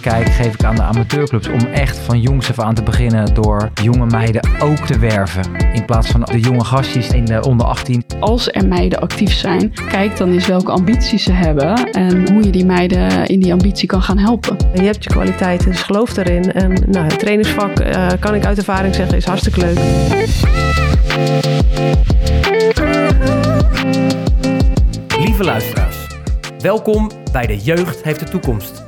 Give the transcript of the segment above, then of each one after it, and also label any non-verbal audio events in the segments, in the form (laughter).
kijk geef ik aan de amateurclubs om echt van jongs af aan te beginnen door jonge meiden ook te werven. In plaats van de jonge gastjes in de onder 18. Als er meiden actief zijn, kijk dan eens welke ambities ze hebben en hoe je die meiden in die ambitie kan gaan helpen. Je hebt je kwaliteiten, dus geloof erin. En nou, het trainingsvak, uh, kan ik uit ervaring zeggen, is hartstikke leuk. Lieve luisteraars, welkom bij De Jeugd heeft de toekomst.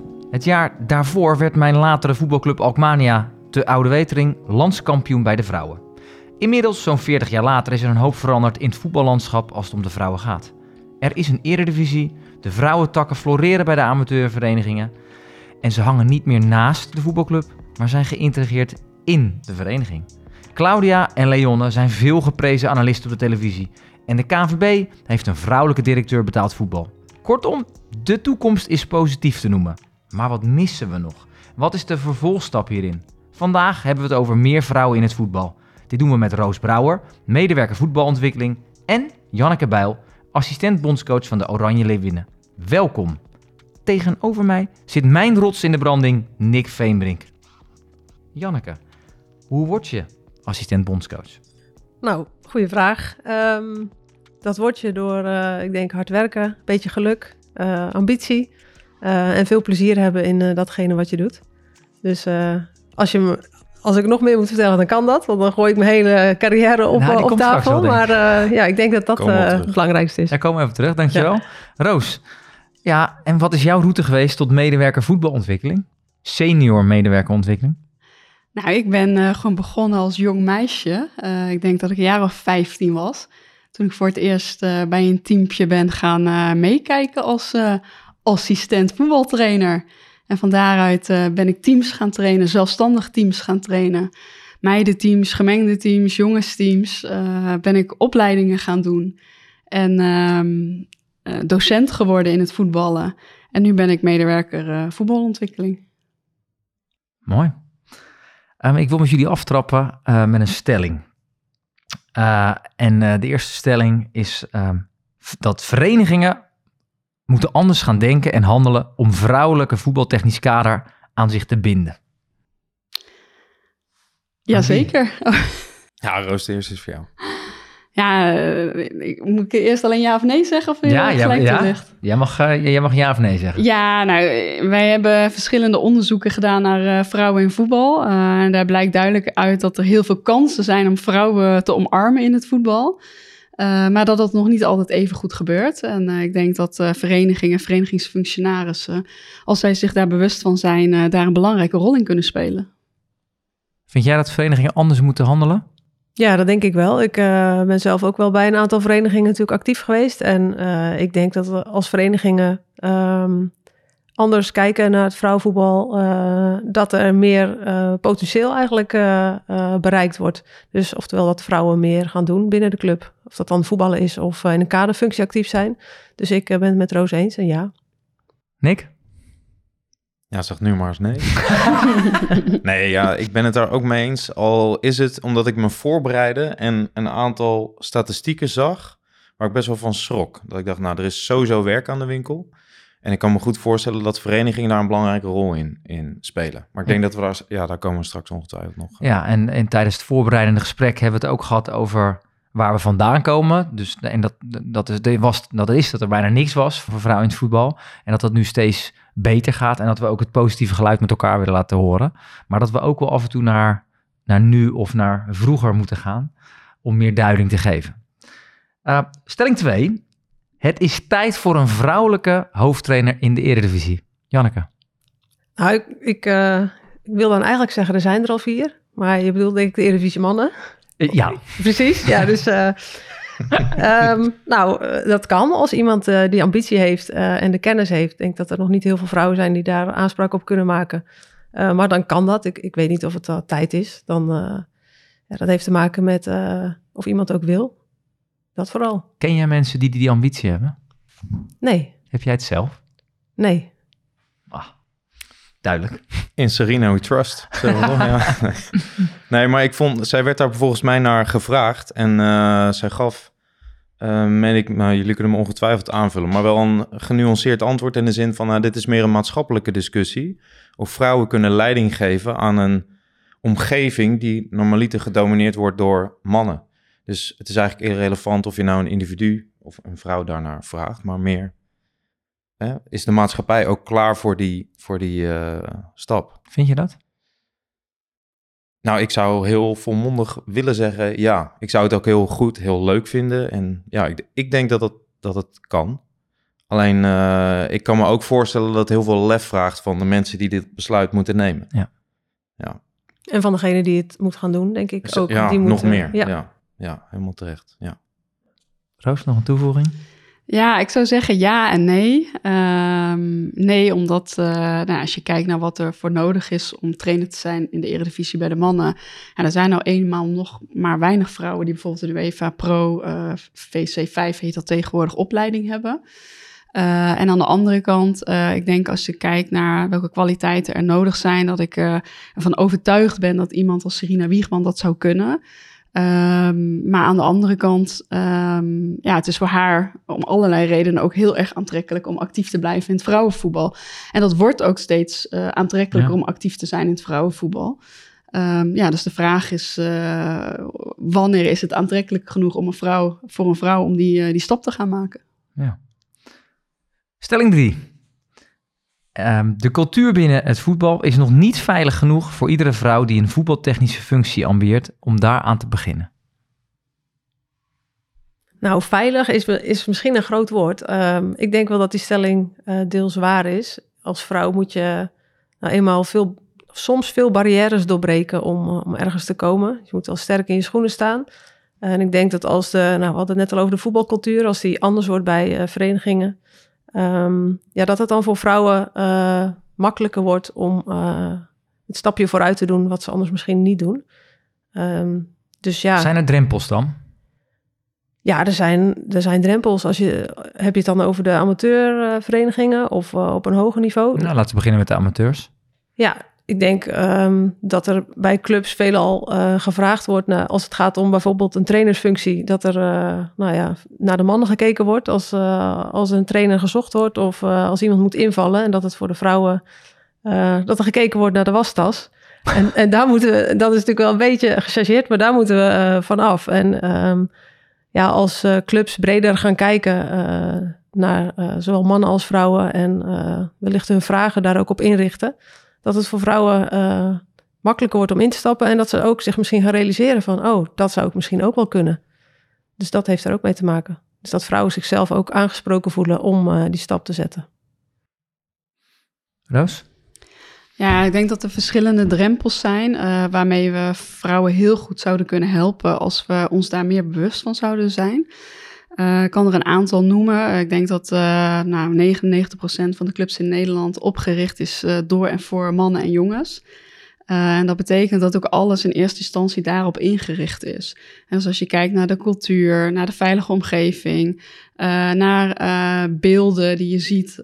Het jaar daarvoor werd mijn latere voetbalclub Alkmania te Oude Wetering landskampioen bij de vrouwen. Inmiddels, zo'n 40 jaar later, is er een hoop veranderd in het voetballandschap als het om de vrouwen gaat. Er is een eredivisie, de vrouwentakken floreren bij de amateurverenigingen en ze hangen niet meer naast de voetbalclub, maar zijn geïntegreerd in de vereniging. Claudia en Leonne zijn veel geprezen analisten op de televisie en de KNVB heeft een vrouwelijke directeur betaald voetbal. Kortom, de toekomst is positief te noemen. Maar wat missen we nog? Wat is de vervolgstap hierin? Vandaag hebben we het over meer vrouwen in het voetbal. Dit doen we met Roos Brouwer, medewerker voetbalontwikkeling, en Janneke Bijl, assistent bondscoach van de Oranje Leeuwinnen. Welkom. Tegenover mij zit mijn rots in de branding, Nick Veenbrink. Janneke, hoe word je assistent bondscoach? Nou, goede vraag. Um, dat word je door, uh, ik denk, hard werken, een beetje geluk, uh, ambitie uh, en veel plezier hebben in datgene wat je doet. Dus als, je me, als ik nog meer moet vertellen, dan kan dat. Want dan gooi ik mijn hele carrière op, nou, op tafel. Wel, maar ja, ik denk dat dat het belangrijkste is. Daar komen we even terug, dankjewel. Ja. Roos, ja, en wat is jouw route geweest tot medewerker voetbalontwikkeling? Senior medewerkerontwikkeling? Nou, ik ben gewoon begonnen als jong meisje. ik denk dat ik een jaar of 15 was toen ik voor het eerst uh, bij een teampje ben gaan uh, meekijken als uh, assistent voetbaltrainer. En van daaruit ben ik teams gaan trainen, zelfstandig teams gaan trainen. Meidenteams, gemengde teams, jongensteams. ben ik opleidingen gaan doen. En ehm, docent geworden in het voetballen. En nu ben ik medewerker voetbalontwikkeling. Mooi. Um, ik wil met jullie aftrappen met een stelling. Uh, en uh, de eerste stelling is uh, dat verenigingen moeten anders gaan denken en handelen om vrouwelijke voetbaltechnisch kader aan zich te binden. Jazeker. Ja, Roos, de eerste is voor jou. Ja, uh, moet ik eerst alleen ja of nee zeggen? Of ja, ja, gelijk ja. Jij, mag, uh, jij mag ja of nee zeggen. Ja, nou, wij hebben verschillende onderzoeken gedaan naar uh, vrouwen in voetbal. en daar blijkt duidelijk uit dat er heel veel kansen zijn om vrouwen te omarmen in het voetbal. Maar dat dat nog niet altijd even goed gebeurt. En ik denk dat verenigingen, verenigingsfunctionarissen, als zij zich daar bewust van zijn, daar een belangrijke rol in kunnen spelen. Vind jij dat verenigingen anders moeten handelen? Ja, dat denk ik wel. Ik uh, ben zelf ook wel bij een aantal verenigingen natuurlijk actief geweest. En uh, ik denk dat we als verenigingen um, anders kijken naar het vrouwenvoetbal, uh, dat er meer potentieel eigenlijk bereikt wordt. Dus oftewel dat vrouwen meer gaan doen binnen de club. Of dat dan voetballen is of in een kaderfunctie actief zijn. Dus ik ben het met Roos eens en ja. Nick? Ja, zeg nu maar eens nee. (laughs) nee, ja, ik ben het daar ook mee eens. Al is het omdat ik me voorbereidde en een aantal statistieken zag waar ik best wel van schrok. Dat ik dacht, nou, er is sowieso werk aan de winkel. En ik kan me goed voorstellen dat verenigingen daar een belangrijke rol in, in spelen. Maar ik denk dat we daar, ja, daar komen we straks ongetwijfeld nog. Ja, en, en tijdens het voorbereidende gesprek hebben we het ook gehad over waar we vandaan komen. Dus, en dat, dat, is, was, dat is dat er bijna niks was voor vrouwen in het voetbal. En dat dat nu steeds beter gaat. En dat we ook het positieve geluid met elkaar willen laten horen. Maar dat we ook wel af en toe naar, naar nu of naar vroeger moeten gaan. Om meer duiding te geven. Uh, stelling 2. Het is tijd voor een vrouwelijke hoofdtrainer in de Eredivisie. Janneke. Nou, ik, ik, uh, ik wil dan eigenlijk zeggen, er zijn er al vier. Maar je bedoelt denk ik de Eredivisie mannen. Ja. Precies, ja, (laughs) dus... Uh, um, nou, dat kan. Als iemand uh, die ambitie heeft en de kennis heeft, denk dat er nog niet heel veel vrouwen zijn die daar aanspraak op kunnen maken. Eh, maar dan kan dat. Ik, ik weet niet of het al tijd is. Dan, ja, dat heeft te maken met of iemand ook wil. Dat vooral. Ken jij mensen die die ambitie hebben? Nee. Heb jij het zelf? Nee. Ah, duidelijk. In Serena we trust. (laughs) ja. nee, maar ik vond, zij werd daar volgens mij naar gevraagd. En zij gaf, meen ik, nou, jullie kunnen me ongetwijfeld aanvullen, maar wel een genuanceerd antwoord in de zin van, nou, dit is meer een maatschappelijke discussie of vrouwen kunnen leiding geven aan een omgeving die normaliter gedomineerd wordt door mannen. Dus het is eigenlijk irrelevant of je nou een individu of een vrouw daarnaar vraagt, maar meer hè, is de maatschappij ook klaar voor die, voor die uh, stap. Vind je dat? Nou, ik zou heel volmondig willen zeggen ja. Ik zou het ook heel goed, heel leuk vinden. En ja, ik, ik denk dat het, dat het kan. Alleen uh, ik kan me ook voorstellen dat het heel veel lef vraagt van de mensen die dit besluit moeten nemen. Ja. ja. En van degene die het moet gaan doen, denk ik Dus, ook. ja, die nog meer. Ja. Ja. Ja, helemaal terecht. Ja. Roos, nog een toevoeging? Ja, ik zou zeggen ja en nee. Um, nee, omdat uh, nou, als je kijkt naar wat er voor nodig is om trainer te zijn in de Eredivisie bij de mannen. En er zijn nou eenmaal nog maar weinig vrouwen die bijvoorbeeld de UEFA Pro uh, VC5 heet dat tegenwoordig opleiding hebben. Uh, en aan de andere kant, uh, ik denk als je kijkt naar welke kwaliteiten er nodig zijn, dat ik uh, ervan overtuigd ben dat iemand als Serena Wiegman dat zou kunnen. Um, maar aan de andere kant, um, ja, het is voor haar om allerlei redenen ook heel erg aantrekkelijk om actief te blijven in het vrouwenvoetbal. En dat wordt ook steeds aantrekkelijker ja. om actief te zijn in het vrouwenvoetbal. Um, ja, dus de vraag is, wanneer is het aantrekkelijk genoeg om een vrouw, voor een vrouw om die, die stap te gaan maken? Ja. Stelling 3. Um, de cultuur binnen het voetbal is nog niet veilig genoeg voor iedere vrouw die een voetbaltechnische functie ambieert om daaraan te beginnen. Nou, veilig is, is misschien een groot woord. Um, ik denk wel dat die stelling uh, deels waar is. Als vrouw moet je nou eenmaal veel, soms veel barrières doorbreken om, om ergens te komen. Je moet wel sterk in je schoenen staan. En ik denk dat als de, nou we hadden het net al over de voetbalcultuur, als die anders wordt bij uh, verenigingen, Um, ja, dat het dan voor vrouwen uh, makkelijker wordt om uh, het stapje vooruit te doen, wat ze anders misschien niet doen. Um, dus ja. Zijn er drempels dan? Ja, er zijn, er zijn drempels. Als je, heb je het dan over de amateurverenigingen of uh, op een hoger niveau? Nou, laten we beginnen met de amateurs. Ja, ik denk um, dat er bij clubs veelal uh, gevraagd wordt, naar, als het gaat om bijvoorbeeld een trainersfunctie, dat er uh, nou ja, naar de mannen gekeken wordt als, uh, als een trainer gezocht wordt of als iemand moet invallen. En dat het voor de vrouwen, dat er gekeken wordt naar de wastas. En, en daar moeten we, dat is natuurlijk wel een beetje gechargeerd, maar daar moeten we van af. En um, ja, als clubs breder gaan kijken naar zowel mannen als vrouwen en wellicht hun vragen daar ook op inrichten dat het voor vrouwen uh, makkelijker wordt om in te stappen en dat ze ook zich misschien gaan realiseren van, oh, dat zou ik misschien ook wel kunnen. Dus dat heeft er ook mee te maken. Dus dat vrouwen zichzelf ook aangesproken voelen om uh, die stap te zetten. Roos? Ja, ik denk dat er verschillende drempels zijn uh, waarmee we vrouwen heel goed zouden kunnen helpen als we ons daar meer bewust van zouden zijn. Uh, ik kan er een aantal noemen. Ik denk dat uh, nou, 99% van de clubs in Nederland opgericht is door en voor mannen en jongens. en dat betekent dat ook alles in eerste instantie daarop ingericht is. En dus als je kijkt naar de cultuur, naar de veilige omgeving, naar beelden die je ziet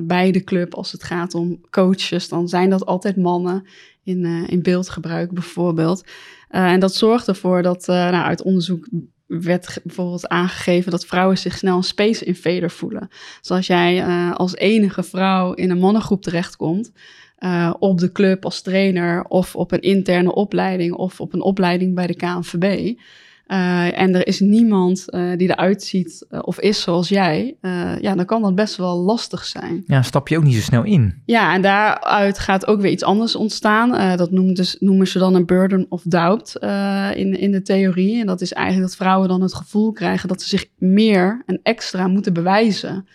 bij de club als het gaat om coaches, dan zijn dat altijd mannen in, in beeldgebruik bijvoorbeeld. en dat zorgt ervoor dat nou, uit onderzoek werd bijvoorbeeld aangegeven dat vrouwen zich snel een space invader voelen. Dus als jij uh, als enige vrouw in een mannengroep terechtkomt, uh, op de club als trainer of op een interne opleiding of op een opleiding bij de KNVB. Uh, en er is niemand uh, die eruit ziet uh, of is zoals jij, ja, dan kan dat best wel lastig zijn. Ja, stap je ook niet zo snel in. Ja, en daaruit gaat ook weer iets anders ontstaan. dat noemen, dus, noemen ze dan een burden of doubt in, in de theorie. En dat is eigenlijk dat vrouwen dan het gevoel krijgen dat ze zich meer en extra moeten bewijzen.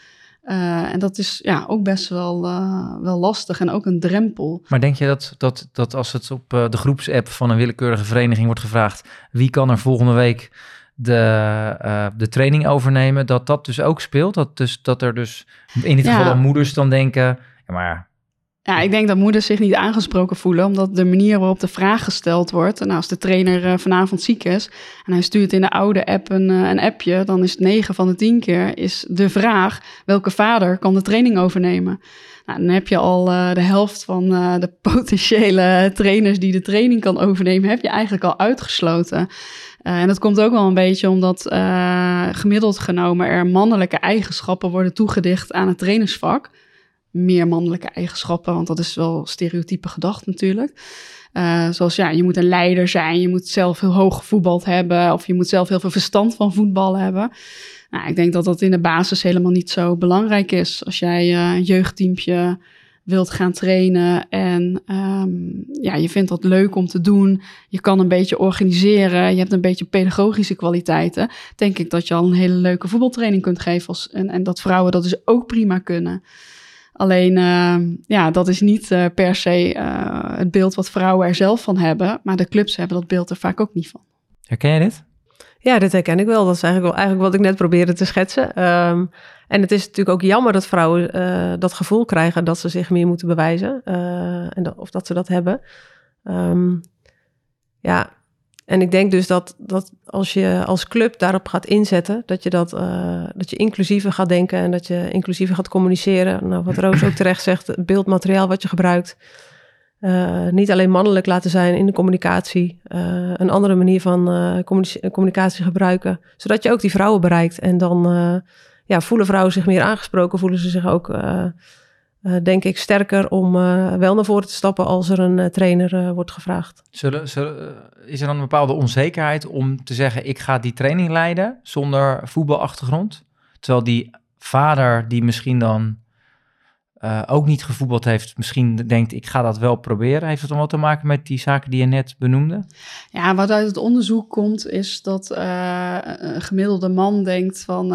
Uh, en dat is ja, ook best wel, uh, wel lastig en ook een drempel. Maar denk je dat, dat, dat als het op uh, de groepsapp van een willekeurige vereniging wordt gevraagd... wie kan er volgende week de, de training overnemen, dat dat dus ook speelt? Dat, dus, dat er dus in dit geval ja. moeders dan denken... Ja, maar Ja, ik denk dat moeders zich niet aangesproken voelen, omdat de manier waarop de vraag gesteld wordt. En als de trainer eh, vanavond ziek is en hij stuurt in de oude app een, eh, een appje, dan is het 9 van de 10 keer is de vraag: welke vader kan de training overnemen? Nou, dan heb je al uh, de helft van uh, de (laughs) potentiële trainers die de training kan overnemen, heb je eigenlijk al uitgesloten. Uh, en dat komt ook wel een beetje omdat gemiddeld genomen er mannelijke eigenschappen worden toegedicht aan het trainersvak meer mannelijke eigenschappen, want dat is wel stereotype gedacht natuurlijk. Uh, zoals ja, je moet een leider zijn, je moet zelf heel hoog gevoetbald hebben of je moet zelf heel veel verstand van voetbal hebben. Nou, ik denk dat dat in de basis helemaal niet zo belangrijk is. Als jij uh, een jeugdteampje wilt gaan trainen en um, ja, je vindt dat leuk om te doen, je kan een beetje organiseren, je hebt een beetje pedagogische kwaliteiten, denk ik dat je al een hele leuke voetbaltraining kunt geven als, en, en dat vrouwen dat dus ook prima kunnen. Alleen, uh, ja, dat is niet uh, per se uh, het beeld wat vrouwen er zelf van hebben. Maar de clubs hebben dat beeld er vaak ook niet van. Herken jij dit? Ja, dit herken ik wel. Dat is eigenlijk, wel, eigenlijk wat ik net probeerde te schetsen. Um, en het is natuurlijk ook jammer dat vrouwen uh, dat gevoel krijgen dat ze zich meer moeten bewijzen. en dat, of dat ze dat hebben. Um, ja, en ik denk dus dat, dat als je als club daarop gaat inzetten, dat je, dat, uh, dat je inclusiever gaat denken en dat je inclusiever gaat communiceren. Nou, wat Roos ook terecht zegt, het beeldmateriaal wat je gebruikt. Uh, niet alleen mannelijk laten zijn in de communicatie, uh, een andere manier van communicatie, communicatie gebruiken, zodat je ook die vrouwen bereikt. En dan ja, voelen vrouwen zich meer aangesproken, voelen ze zich ook uh, denk ik, sterker om uh, wel naar voren te stappen als er een uh, trainer wordt gevraagd. Zullen, zullen, is er dan een bepaalde onzekerheid om te zeggen: ik ga die training leiden zonder voetbalachtergrond? Terwijl die vader, die misschien dan ook niet gevoetbald heeft, misschien denkt: ik ga dat wel proberen. Heeft het dan wat te maken met die zaken die je net benoemde? Ja, wat uit het onderzoek komt, is dat een gemiddelde man denkt van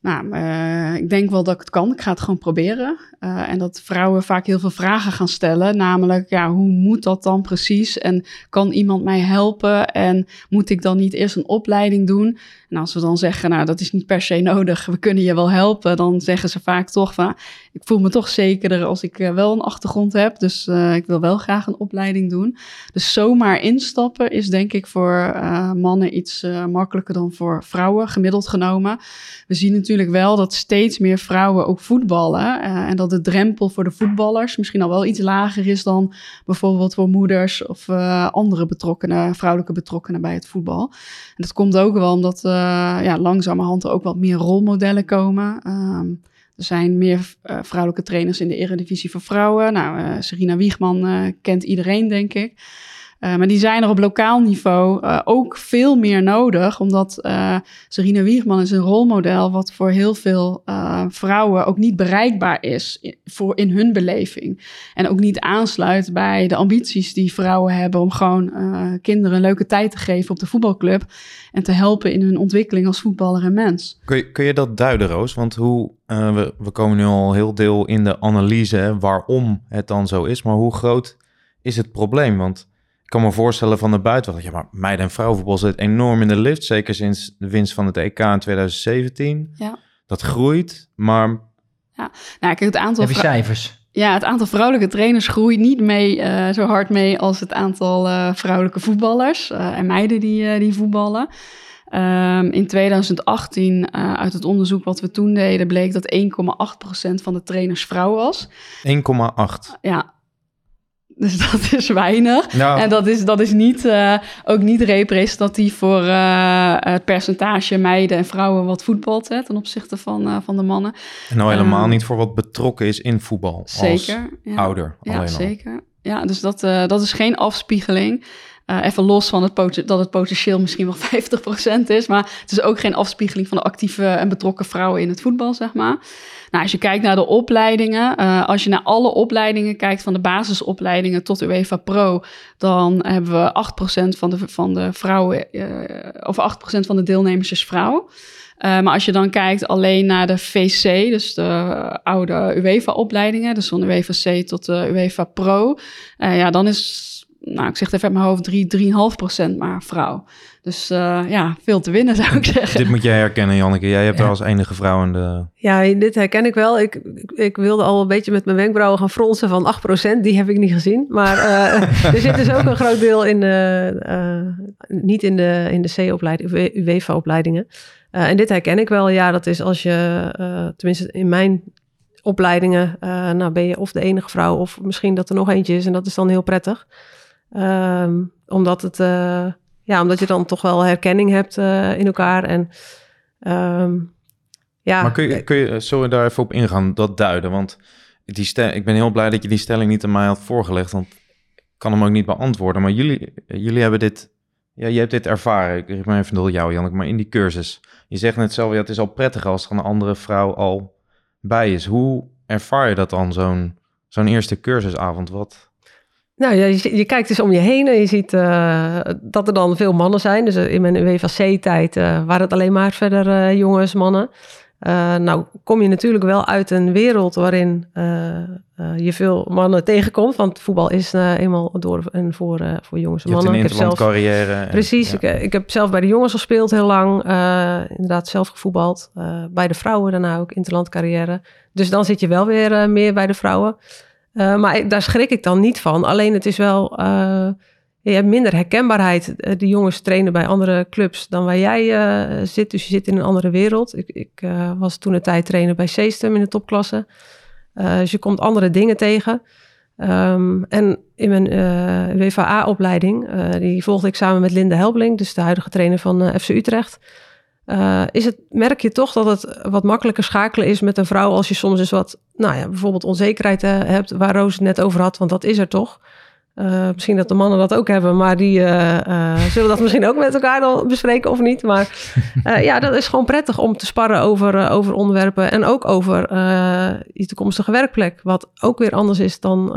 nou, uh, ik denk wel dat ik het kan. Ik ga het gewoon proberen. Uh, en dat vrouwen vaak heel veel vragen gaan stellen. Namelijk, ja, hoe moet dat dan precies? En kan iemand mij helpen? En moet ik dan niet eerst een opleiding doen? En als we dan zeggen, nou, dat is niet per se nodig. We kunnen je wel helpen. Dan zeggen ze vaak toch van, ik voel me toch zekerder als ik uh, wel een achtergrond heb. Dus ik wil wel graag een opleiding doen. Dus zomaar instappen is denk ik voor mannen iets makkelijker dan voor vrouwen, gemiddeld genomen. We zien natuurlijk wel dat steeds meer vrouwen ook voetballen. En dat de drempel voor de voetballers misschien al wel iets lager is dan bijvoorbeeld voor moeders of andere betrokkenen, vrouwelijke betrokkenen bij het voetbal. En dat komt ook wel omdat ja, langzamerhand er ook wat meer rolmodellen komen. Um, er zijn meer vrouwelijke trainers in de Eredivisie voor vrouwen. Nou, Serena Wiegman kent iedereen, denk ik. Uh, maar die zijn er op lokaal niveau uh, ook veel meer nodig, omdat uh, Serena Wiegman is een rolmodel wat voor heel veel vrouwen ook niet bereikbaar is voor in hun beleving. En ook niet aansluit bij de ambities die vrouwen hebben om gewoon kinderen een leuke tijd te geven op de voetbalclub en te helpen in hun ontwikkeling als voetballer en mens. Kun je, kun je dat duiden, Roos? Want hoe, we, we komen nu al heel deel in de analyse waarom het dan zo is, maar hoe groot is het probleem? Want kan me voorstellen van de buitenwereld. Ja, maar meiden- en vrouwenvoetbal zit enorm in de lift. Zeker sinds de winst van het EK in 2017. Ja. Dat groeit, maar... Ja, nou kijk, het aantal... Heb je cijfers? Ja, het aantal vrouwelijke trainers groeit niet mee, uh, zo hard mee als het aantal uh, vrouwelijke voetballers uh, en meiden die, die voetballen. Um, in 2018, uit het onderzoek wat we toen deden, bleek dat 1,8% van de trainers vrouw was. 1,8? Ja, dus (laughs) dat is weinig. Nou. En dat is, dat is niet, uh, ook niet representatief voor uh, het percentage meiden en vrouwen wat voetbalt hè, ten opzichte van, uh, van de mannen. En nou helemaal niet voor wat betrokken is in voetbal. Zeker. ja. ouder. Ja, zeker. Ja, dus dat, dat is geen afspiegeling. even los van het dat het potentieel misschien wel (laughs) 50% is. Maar het is ook geen afspiegeling van de actieve en betrokken vrouwen in het voetbal, zeg maar. Nou, als je kijkt naar de opleidingen, uh, als je naar alle opleidingen kijkt, van de basisopleidingen tot UEFA Pro, dan hebben we 8% van de, van de vrouwen, uh, of 8% van de deelnemers is vrouw. Uh, maar als je dan kijkt alleen naar de VC, dus de oude UEFA-opleidingen, dus van UEFA C tot de UEFA Pro, ja, dan is nou, ik zeg het even uit mijn hoofd, 3, 3,5 procent maar vrouw. Dus uh, ja, veel te winnen zou ik zeggen. Dit moet jij herkennen, Janneke. Jij hebt Ja. er als enige vrouw in de... Ja, dit herken ik wel. Ik, ik, ik wilde al een beetje met mijn wenkbrauwen gaan fronsen van 8%. Die heb ik niet gezien. Maar eh, (laughs) er zit dus ook een groot deel in de, eh, niet in de, in de C-opleiding, UEFA-opleidingen. Eh, en dit herken ik wel. Ja, dat is als je, eh, tenminste in mijn opleidingen, eh, nou ben je of de enige vrouw of misschien dat er nog eentje is. En dat is dan heel prettig. Ehm, omdat het, eh, ja, omdat je dan toch wel herkenning hebt eh, in elkaar. En ehm, ja, Maar kun je, kun je, zullen we daar even op ingaan, dat duiden? Want die stel, ik ben heel blij dat je die stelling niet aan mij had voorgelegd, want ik kan hem ook niet beantwoorden. Maar jullie, jullie hebben dit, ja, je hebt dit ervaren. Ik richt me even door jou, Janneke, maar in die cursus. Je zegt net zelf, ja, het is al prettig als er een andere vrouw al bij is. Hoe ervaar je dat dan, zo'n zo'n eerste cursusavond? Wat? Nou je, je kijkt dus om je heen en je ziet eh, dat er dan veel mannen zijn. Dus eh, in mijn WVC-tijd eh, waren het alleen maar verder eh, jongens, mannen. Nou kom je natuurlijk wel uit een wereld waarin je veel mannen tegenkomt. Want voetbal is eenmaal door en voor, voor jongens en Je hebt mannen. een Ik heb zelf- interland carrière. en- Precies, ja. ik, ik heb zelf bij de jongens gespeeld heel lang. inderdaad zelf gevoetbald. Bij de vrouwen daarna ook interland carrière. Dus dan zit je wel weer meer bij de vrouwen. Eh, maar daar schrik ik dan niet van. Alleen het is wel... eh, je hebt minder herkenbaarheid. Eh, die jongens trainen bij andere clubs dan waar jij zit. Dus je zit in een andere wereld. Ik, ik was toen een tijd trainer bij Seestem in de topklasse. Dus je komt andere dingen tegen. Ehm, en in mijn WVA-opleiding, die volgde ik samen met Linde Helbling, dus de huidige trainer van FC Utrecht. Eh, is het, merk je toch dat het wat makkelijker schakelen is met een vrouw als je soms eens wat, nou ja, bijvoorbeeld onzekerheid eh, hebt, waar Roos het net over had, want dat is er toch. Eh, misschien dat de mannen dat ook hebben, maar die zullen dat (laughs) misschien ook met elkaar dan bespreken of niet. Maar (laughs) ja, dat is gewoon prettig om te sparren over, over onderwerpen en ook over je toekomstige werkplek. Wat ook weer anders is dan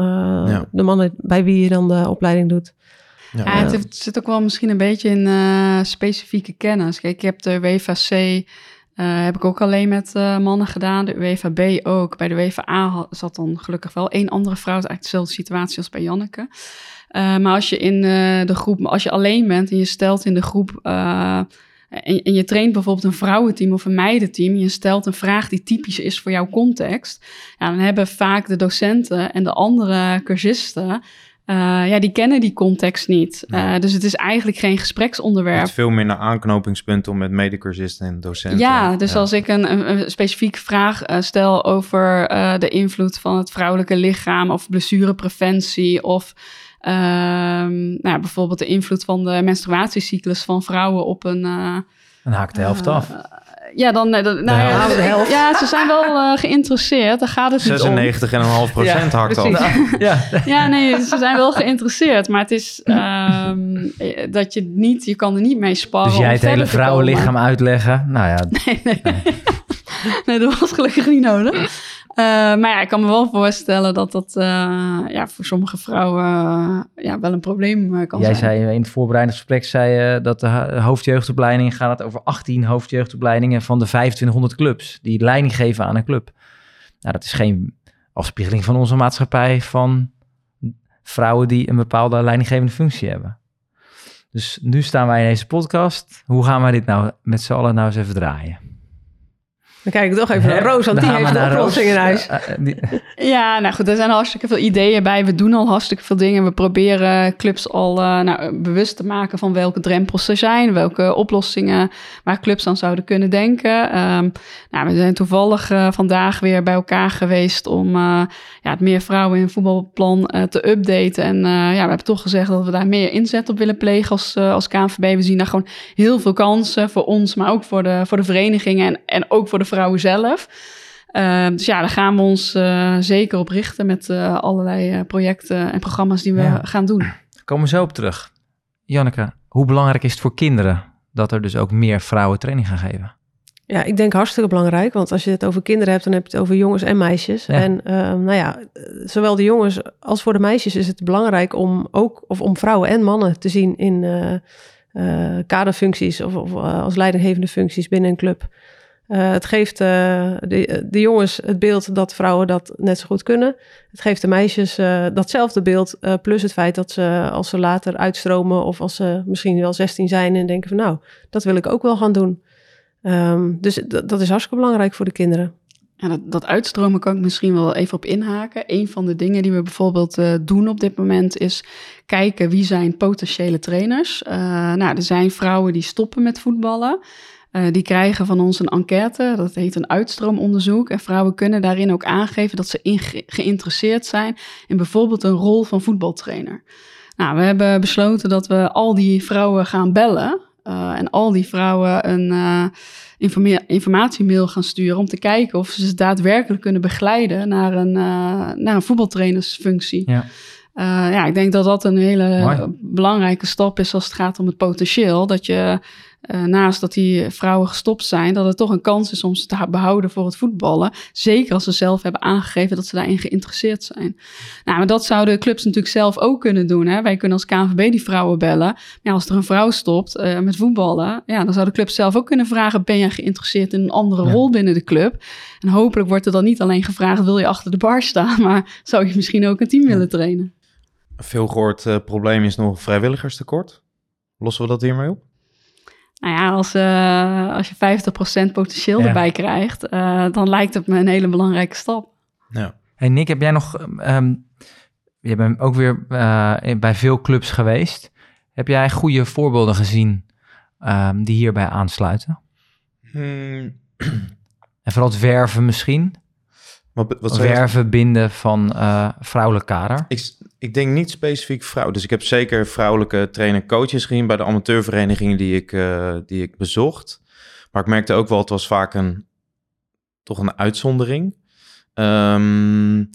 Ja. de mannen bij wie je dan de opleiding doet. Ja. Ja, het zit ook wel misschien een beetje in eh, specifieke kennis. Kijk, ik heb de WVC, eh, heb ik ook alleen met eh, mannen gedaan. De WVB ook. Bij de WVA ha- zat dan gelukkig wel één andere vrouw. Het is eigenlijk dezelfde situatie als bij Janneke. Maar als je in de groep, als je alleen bent en je stelt in de groep... en, en je traint bijvoorbeeld een vrouwenteam of een meidenteam... en je stelt een vraag die typisch is voor jouw context... Ja, dan hebben vaak de docenten en de andere cursisten... eh, ja, die kennen die context niet. Nee. Eh, dus het is eigenlijk geen gespreksonderwerp. hebt veel minder aanknopingspunten om met medecursisten en docenten. Ja, dus als ik een, een, een specifieke vraag eh, stel over de invloed van het vrouwelijke lichaam of blessurepreventie of ehm, nou, bijvoorbeeld de invloed van de menstruatiecyclus van vrouwen op een. Dan haakt de helft af. Ja, dan. eh, dan- nou, ja. De helft. ja, ze zijn wel eh, geïnteresseerd. Daar gaat het niet om. 96,5 procent Ja, hakt al. (laughs) Ja. Ja, nee, ze zijn wel geïnteresseerd. Maar het is ehm, eh, dat je niet, je kan er niet mee sparren. Dus jij het hele vrouwenlichaam uitleggen. Nou ja, Nee, nee, nee, dat was gelukkig niet nodig. Eh, maar ja, ik kan me wel voorstellen dat dat eh, ja, voor sommige vrouwen eh, ja, wel een probleem kan jij zijn. zei in het voorbereidingsgesprek zei, je dat de ho- hoofdjeugdopleiding gaat het over 18 hoofdjeugdopleidingen van de 2500 clubs die leiding geven aan een club. Nou, dat is geen afspiegeling van onze maatschappij van vrouwen die een bepaalde leidinggevende functie hebben. Dus nu staan wij in deze podcast. Hoe gaan wij dit nou met z'n allen nou eens even draaien? Dan kijk ik toch even naar Roos, want die we heeft de oplossing in huis. Eh, eh, die- (laughs) Ja, nou goed, er zijn al hartstikke veel ideeën bij. We doen al hartstikke veel dingen. We proberen clubs al eh, nou, bewust te maken van welke drempels er zijn, welke oplossingen waar clubs aan zouden kunnen denken. Ehm, nou, we zijn toevallig eh, vandaag weer bij elkaar geweest om eh, ja, het meer vrouwen in voetbalplan eh, te updaten. En eh, ja, we hebben toch gezegd dat we daar meer inzet op willen plegen als, eh, als KNVB. We zien daar gewoon heel veel kansen voor ons, maar ook voor de, voor de verenigingen en, en ook voor de vrouwen zelf. Uh, dus ja, daar gaan we ons uh, zeker op richten met uh, allerlei uh, projecten en programma's die we Ja. gaan doen. (clears throat) komen we zo op terug. Janneke, hoe belangrijk is het voor kinderen dat er dus ook meer vrouwen training gaan geven? Ja, ik denk hartstikke belangrijk. Want als je het over kinderen hebt, dan heb je het over jongens en meisjes. Ja. En uh, nou ja, zowel de jongens als voor de meisjes is het belangrijk om ook, of om vrouwen en mannen te zien in uh, kaderfuncties of, of als leidinggevende functies binnen een club. Eh, het geeft uh, de, de, jongens het beeld dat vrouwen dat net zo goed kunnen. Het geeft de meisjes datzelfde beeld. plus het feit dat ze als ze later uitstromen of als ze misschien wel 16 zijn en denken van nou, dat wil ik ook wel gaan doen. Um, dus dat is hartstikke belangrijk voor de kinderen. Dat, dat, uitstromen kan ik misschien wel even op inhaken. Een van de dingen die we bijvoorbeeld doen op dit moment is kijken wie zijn potentiële trainers. Uh, nou, er zijn vrouwen die stoppen met voetballen. Uh, die krijgen van ons een enquête, dat heet een uitstroomonderzoek. En vrouwen kunnen daarin ook aangeven dat ze in ge geïnteresseerd zijn in bijvoorbeeld een rol van voetbaltrainer. Nou, we hebben besloten dat we al die vrouwen gaan bellen. en al die vrouwen een informatiemail gaan sturen om te kijken of ze ze daadwerkelijk kunnen begeleiden naar een, naar een voetbaltrainersfunctie. Ja. Uh, ja, ik denk dat dat een hele belangrijke stap is als het gaat om het potentieel. Dat je uh, naast dat die vrouwen gestopt zijn, dat het toch een kans is om ze te behouden voor het voetballen. Zeker als ze zelf hebben aangegeven dat ze daarin geïnteresseerd zijn. Nou, maar dat zouden clubs natuurlijk zelf ook kunnen doen. Hè? Wij kunnen als KNVB die vrouwen bellen. Maar ja, als er een vrouw stopt uh, met voetballen, ja, dan zou de club zelf ook kunnen vragen: ben je geïnteresseerd in een andere rol binnen de club? En hopelijk wordt er dan niet alleen gevraagd: wil je achter de bar staan? (laughs) Maar zou je misschien ook een team willen trainen? Veel gehoord uh, probleem is nog vrijwilligerstekort. Lossen we dat hiermee op? Nou ja, als, uh, als je 50% potentieel erbij krijgt, uh, dan lijkt het me een hele belangrijke stap. Ja. Hey Nick, heb jij nog, um, je bent ook weer uh, bij veel clubs geweest. Heb jij goede voorbeelden gezien um, die hierbij aansluiten? Hmm. En vooral het werven misschien? Wat, wat werven, binden van vrouwelijke kader? Ik, ik denk niet specifiek vrouw. Dus ik heb zeker vrouwelijke trainer-coaches gezien bij de amateurverenigingen die ik, uh, die ik bezocht. Maar ik merkte ook wel, het was vaak een, toch een uitzondering. Um,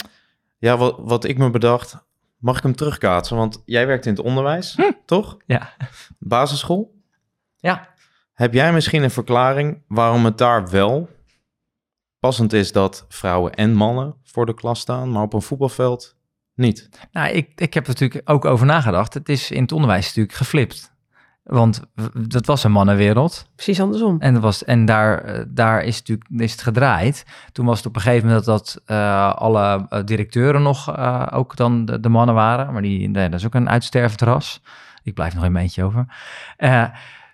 ja, wat, wat ik me bedacht, mag ik hem terugkaatsen? Want jij werkt in het onderwijs, hm. toch? Ja. Basisschool? Ja. Heb jij misschien een verklaring waarom het daar wel passend is dat vrouwen en mannen voor de klas staan, maar op een voetbalveld niet? Nou, ik, ik heb er natuurlijk ook over nagedacht. Het is in het onderwijs natuurlijk geflipt. Want dat was een mannenwereld. Precies andersom. En, dat was, en daar, eh, daar is, natuurlijk, is het gedraaid. Toen was het op een gegeven moment dat, dat uh, alle eh, directeuren nog uh, ook dan de, de, mannen waren. Maar die, nee, dat is ook een uitstervend ras. Ik blijf nog een beetje over. Uh,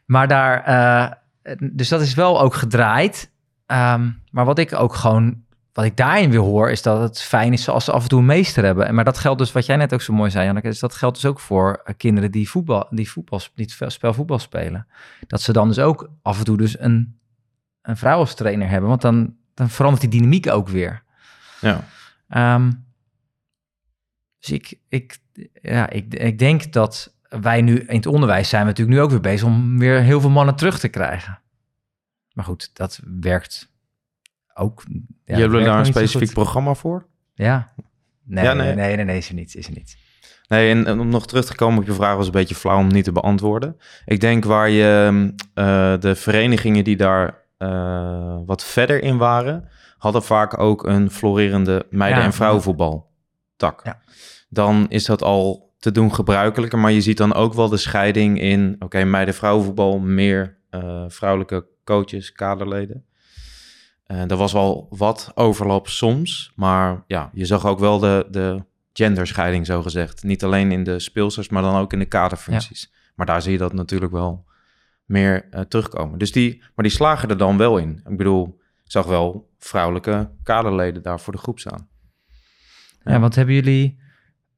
maar daar, dus dat is wel ook gedraaid. Um, maar wat ik ook gewoon wat ik daarin weer hoor, is dat het fijn is als ze af en toe een meester hebben. Maar dat geldt dus, wat jij net ook zo mooi zei, Janneke, is dat geldt dus ook voor eh, kinderen die voetbal, die voetbal, niet spel voetbal spelen. Dat ze dan dus ook af en toe dus een, een vrouw als trainer hebben, want dan, dan verandert die dynamiek ook weer. Ja. Um, dus ik, ik, ja, ik, ik denk dat wij nu in het onderwijs zijn we natuurlijk nu ook weer bezig om weer heel veel mannen terug te krijgen. Maar goed, dat werkt ook. Ja, je hebt daar een specifiek programma voor? Ja. Nee, nee. nee, nee, nee, is er niet. Is er niet. Nee, en, om nog terug te komen op je vraag was een beetje flauw om niet te beantwoorden. Ik denk waar je uh, de verenigingen die daar uh, wat verder in waren, hadden vaak ook een florerende meiden- en vrouwenvoetbal tak. Ja. Dan is dat al te doen gebruikelijker, maar je ziet dan ook wel de scheiding in, oké, okay, meiden-vrouwenvoetbal, meer uh, vrouwelijke coaches, kaderleden. Uh, er was wel wat overlap soms, maar ja, je zag ook wel de, de genderscheiding zo gezegd. Niet alleen in de speelsters, maar dan ook in de kaderfuncties. Maar daar zie je dat natuurlijk wel meer uh, terugkomen. Dus die, maar die slagen er dan wel in. Ik bedoel, ik zag wel vrouwelijke kaderleden daar voor de groep staan. Ja, ja want hebben jullie,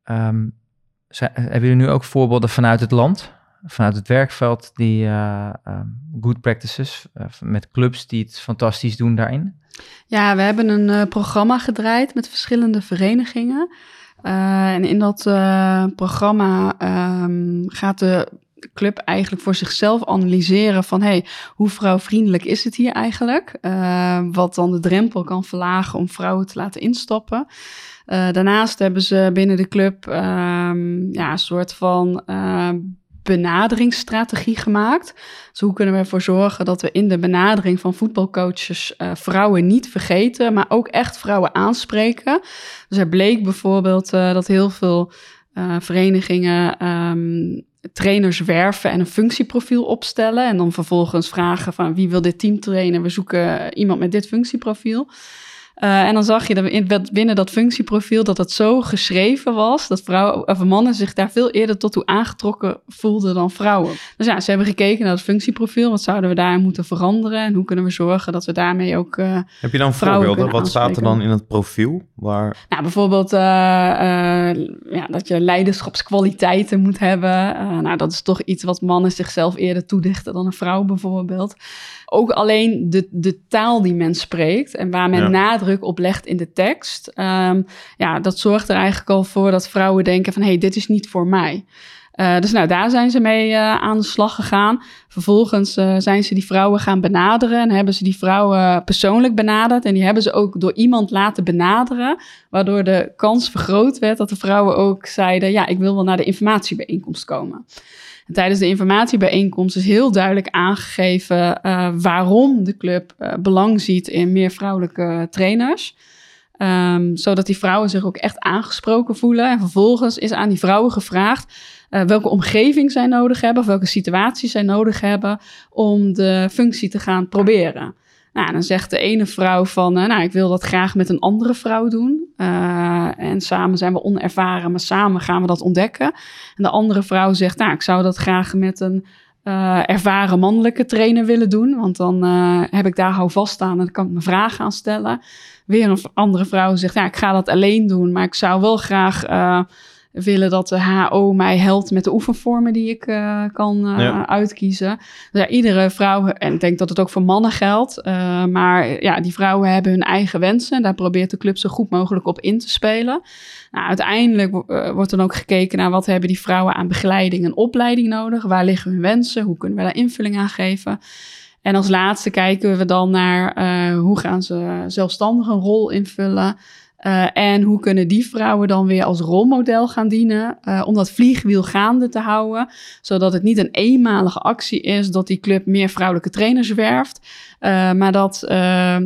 um, zijn, hebben jullie nu ook voorbeelden vanuit het land? Vanuit het werkveld die uh, good practices uh, met clubs die het fantastisch doen daarin? Ja, we hebben een programma gedraaid met verschillende verenigingen. en in dat programma um, gaat de club eigenlijk voor zichzelf analyseren van hey, hoe vrouwvriendelijk is het hier eigenlijk? wat dan de drempel kan verlagen om vrouwen te laten instappen. daarnaast hebben ze binnen de club um, ja, een soort van benaderingsstrategie gemaakt. Dus hoe kunnen we ervoor zorgen dat we in de benadering van voetbalcoaches uh, vrouwen niet vergeten, maar ook echt vrouwen aanspreken. Dus er bleek bijvoorbeeld uh, dat heel veel uh, verenigingen um, trainers werven en een functieprofiel opstellen. En dan vervolgens vragen van wie wil dit team trainen? We zoeken iemand met dit functieprofiel. Uh, en dan zag je dat binnen dat functieprofiel dat het zo geschreven was dat vrouwen of mannen zich daar veel eerder tot toe aangetrokken voelden dan vrouwen. Dus ja, ze hebben gekeken naar het functieprofiel. Wat zouden we daar moeten veranderen en hoe kunnen we zorgen dat we daarmee ook. Uh, Heb je dan voorbeelden? Wat staat er dan in het profiel? Waar... Nou, bijvoorbeeld uh, ja, dat je leiderschapskwaliteiten moet hebben. nou, dat is toch iets wat mannen zichzelf eerder toedichten dan een vrouw bijvoorbeeld. Ook alleen de, de taal die men spreekt en waar men nadruk op legt in de tekst. Um, ja, dat zorgt er eigenlijk al voor dat vrouwen denken van... hey, dit is niet voor mij. Uh, dus nou, daar zijn ze mee uh, aan de slag gegaan. Vervolgens uh, zijn ze die vrouwen gaan benaderen en hebben ze die vrouwen persoonlijk benaderd. En die hebben ze ook door iemand laten benaderen, waardoor de kans vergroot werd dat de vrouwen ook zeiden: Ja, ik wil wel naar de informatiebijeenkomst komen tijdens de informatiebijeenkomst is heel duidelijk aangegeven uh, waarom de club uh, belang ziet in meer vrouwelijke trainers. Um, zodat die vrouwen zich ook echt aangesproken voelen. En vervolgens is aan die vrouwen gevraagd welke omgeving zij nodig hebben, of welke situaties zij nodig hebben om de functie te gaan proberen. Nou, dan zegt de ene vrouw van, uh, nou, ik wil dat graag met een andere vrouw doen. Uh, en samen zijn we onervaren, maar samen gaan we dat ontdekken. En de andere vrouw zegt, nou, ik zou dat graag met een uh, ervaren mannelijke trainer willen doen. Want dan heb ik daar hou vast aan en dan kan ik mijn vragen aan stellen. Weer een andere vrouw zegt, ja, ik ga dat alleen doen, maar ik zou wel graag willen dat de HO mij helpt met de oefenvormen die ik uh, kan uh, uitkiezen. Dus ja, iedere vrouw, en ik denk dat het ook voor mannen geldt, uh, maar ja, die vrouwen hebben hun eigen wensen. En daar probeert de club zo goed mogelijk op in te spelen. Nou, uiteindelijk wordt dan ook gekeken naar wat hebben die vrouwen aan begeleiding en opleiding nodig. Waar liggen hun wensen? Hoe kunnen we daar invulling aan geven? En als laatste kijken we dan naar hoe gaan ze zelfstandig een rol invullen. Uh, en hoe kunnen die vrouwen dan weer als rolmodel gaan dienen uh, om dat vliegwiel gaande te houden, zodat het niet een eenmalige actie is dat die club meer vrouwelijke trainers werft, uh, maar dat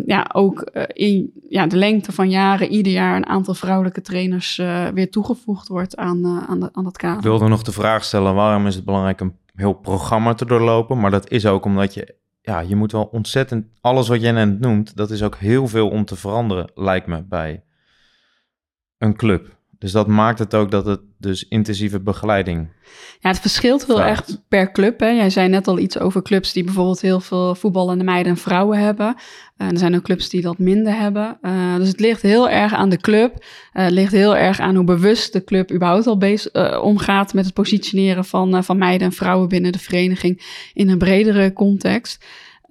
ja, ook in ja, de lengte van jaren ieder jaar een aantal vrouwelijke trainers weer toegevoegd wordt aan, aan, de, aan dat kader. Ik wilde nog de vraag stellen, waarom is het belangrijk een heel programma te doorlopen? Maar dat is ook omdat je ja, je moet wel ontzettend, alles wat jij net noemt, dat is ook heel veel om te veranderen, lijkt me, bij een club. Dus dat maakt het ook dat het dus intensieve begeleiding. Ja, het verschilt heel erg per club. Hè. Jij zei net al iets over clubs die bijvoorbeeld heel veel voetballende meiden en vrouwen hebben. Uh, er zijn ook clubs die dat minder hebben. Uh, dus het ligt heel erg aan de club. Uh, het ligt heel erg aan hoe bewust de club überhaupt al bezig, omgaat met het positioneren van, van meiden en vrouwen binnen de vereniging in een bredere context.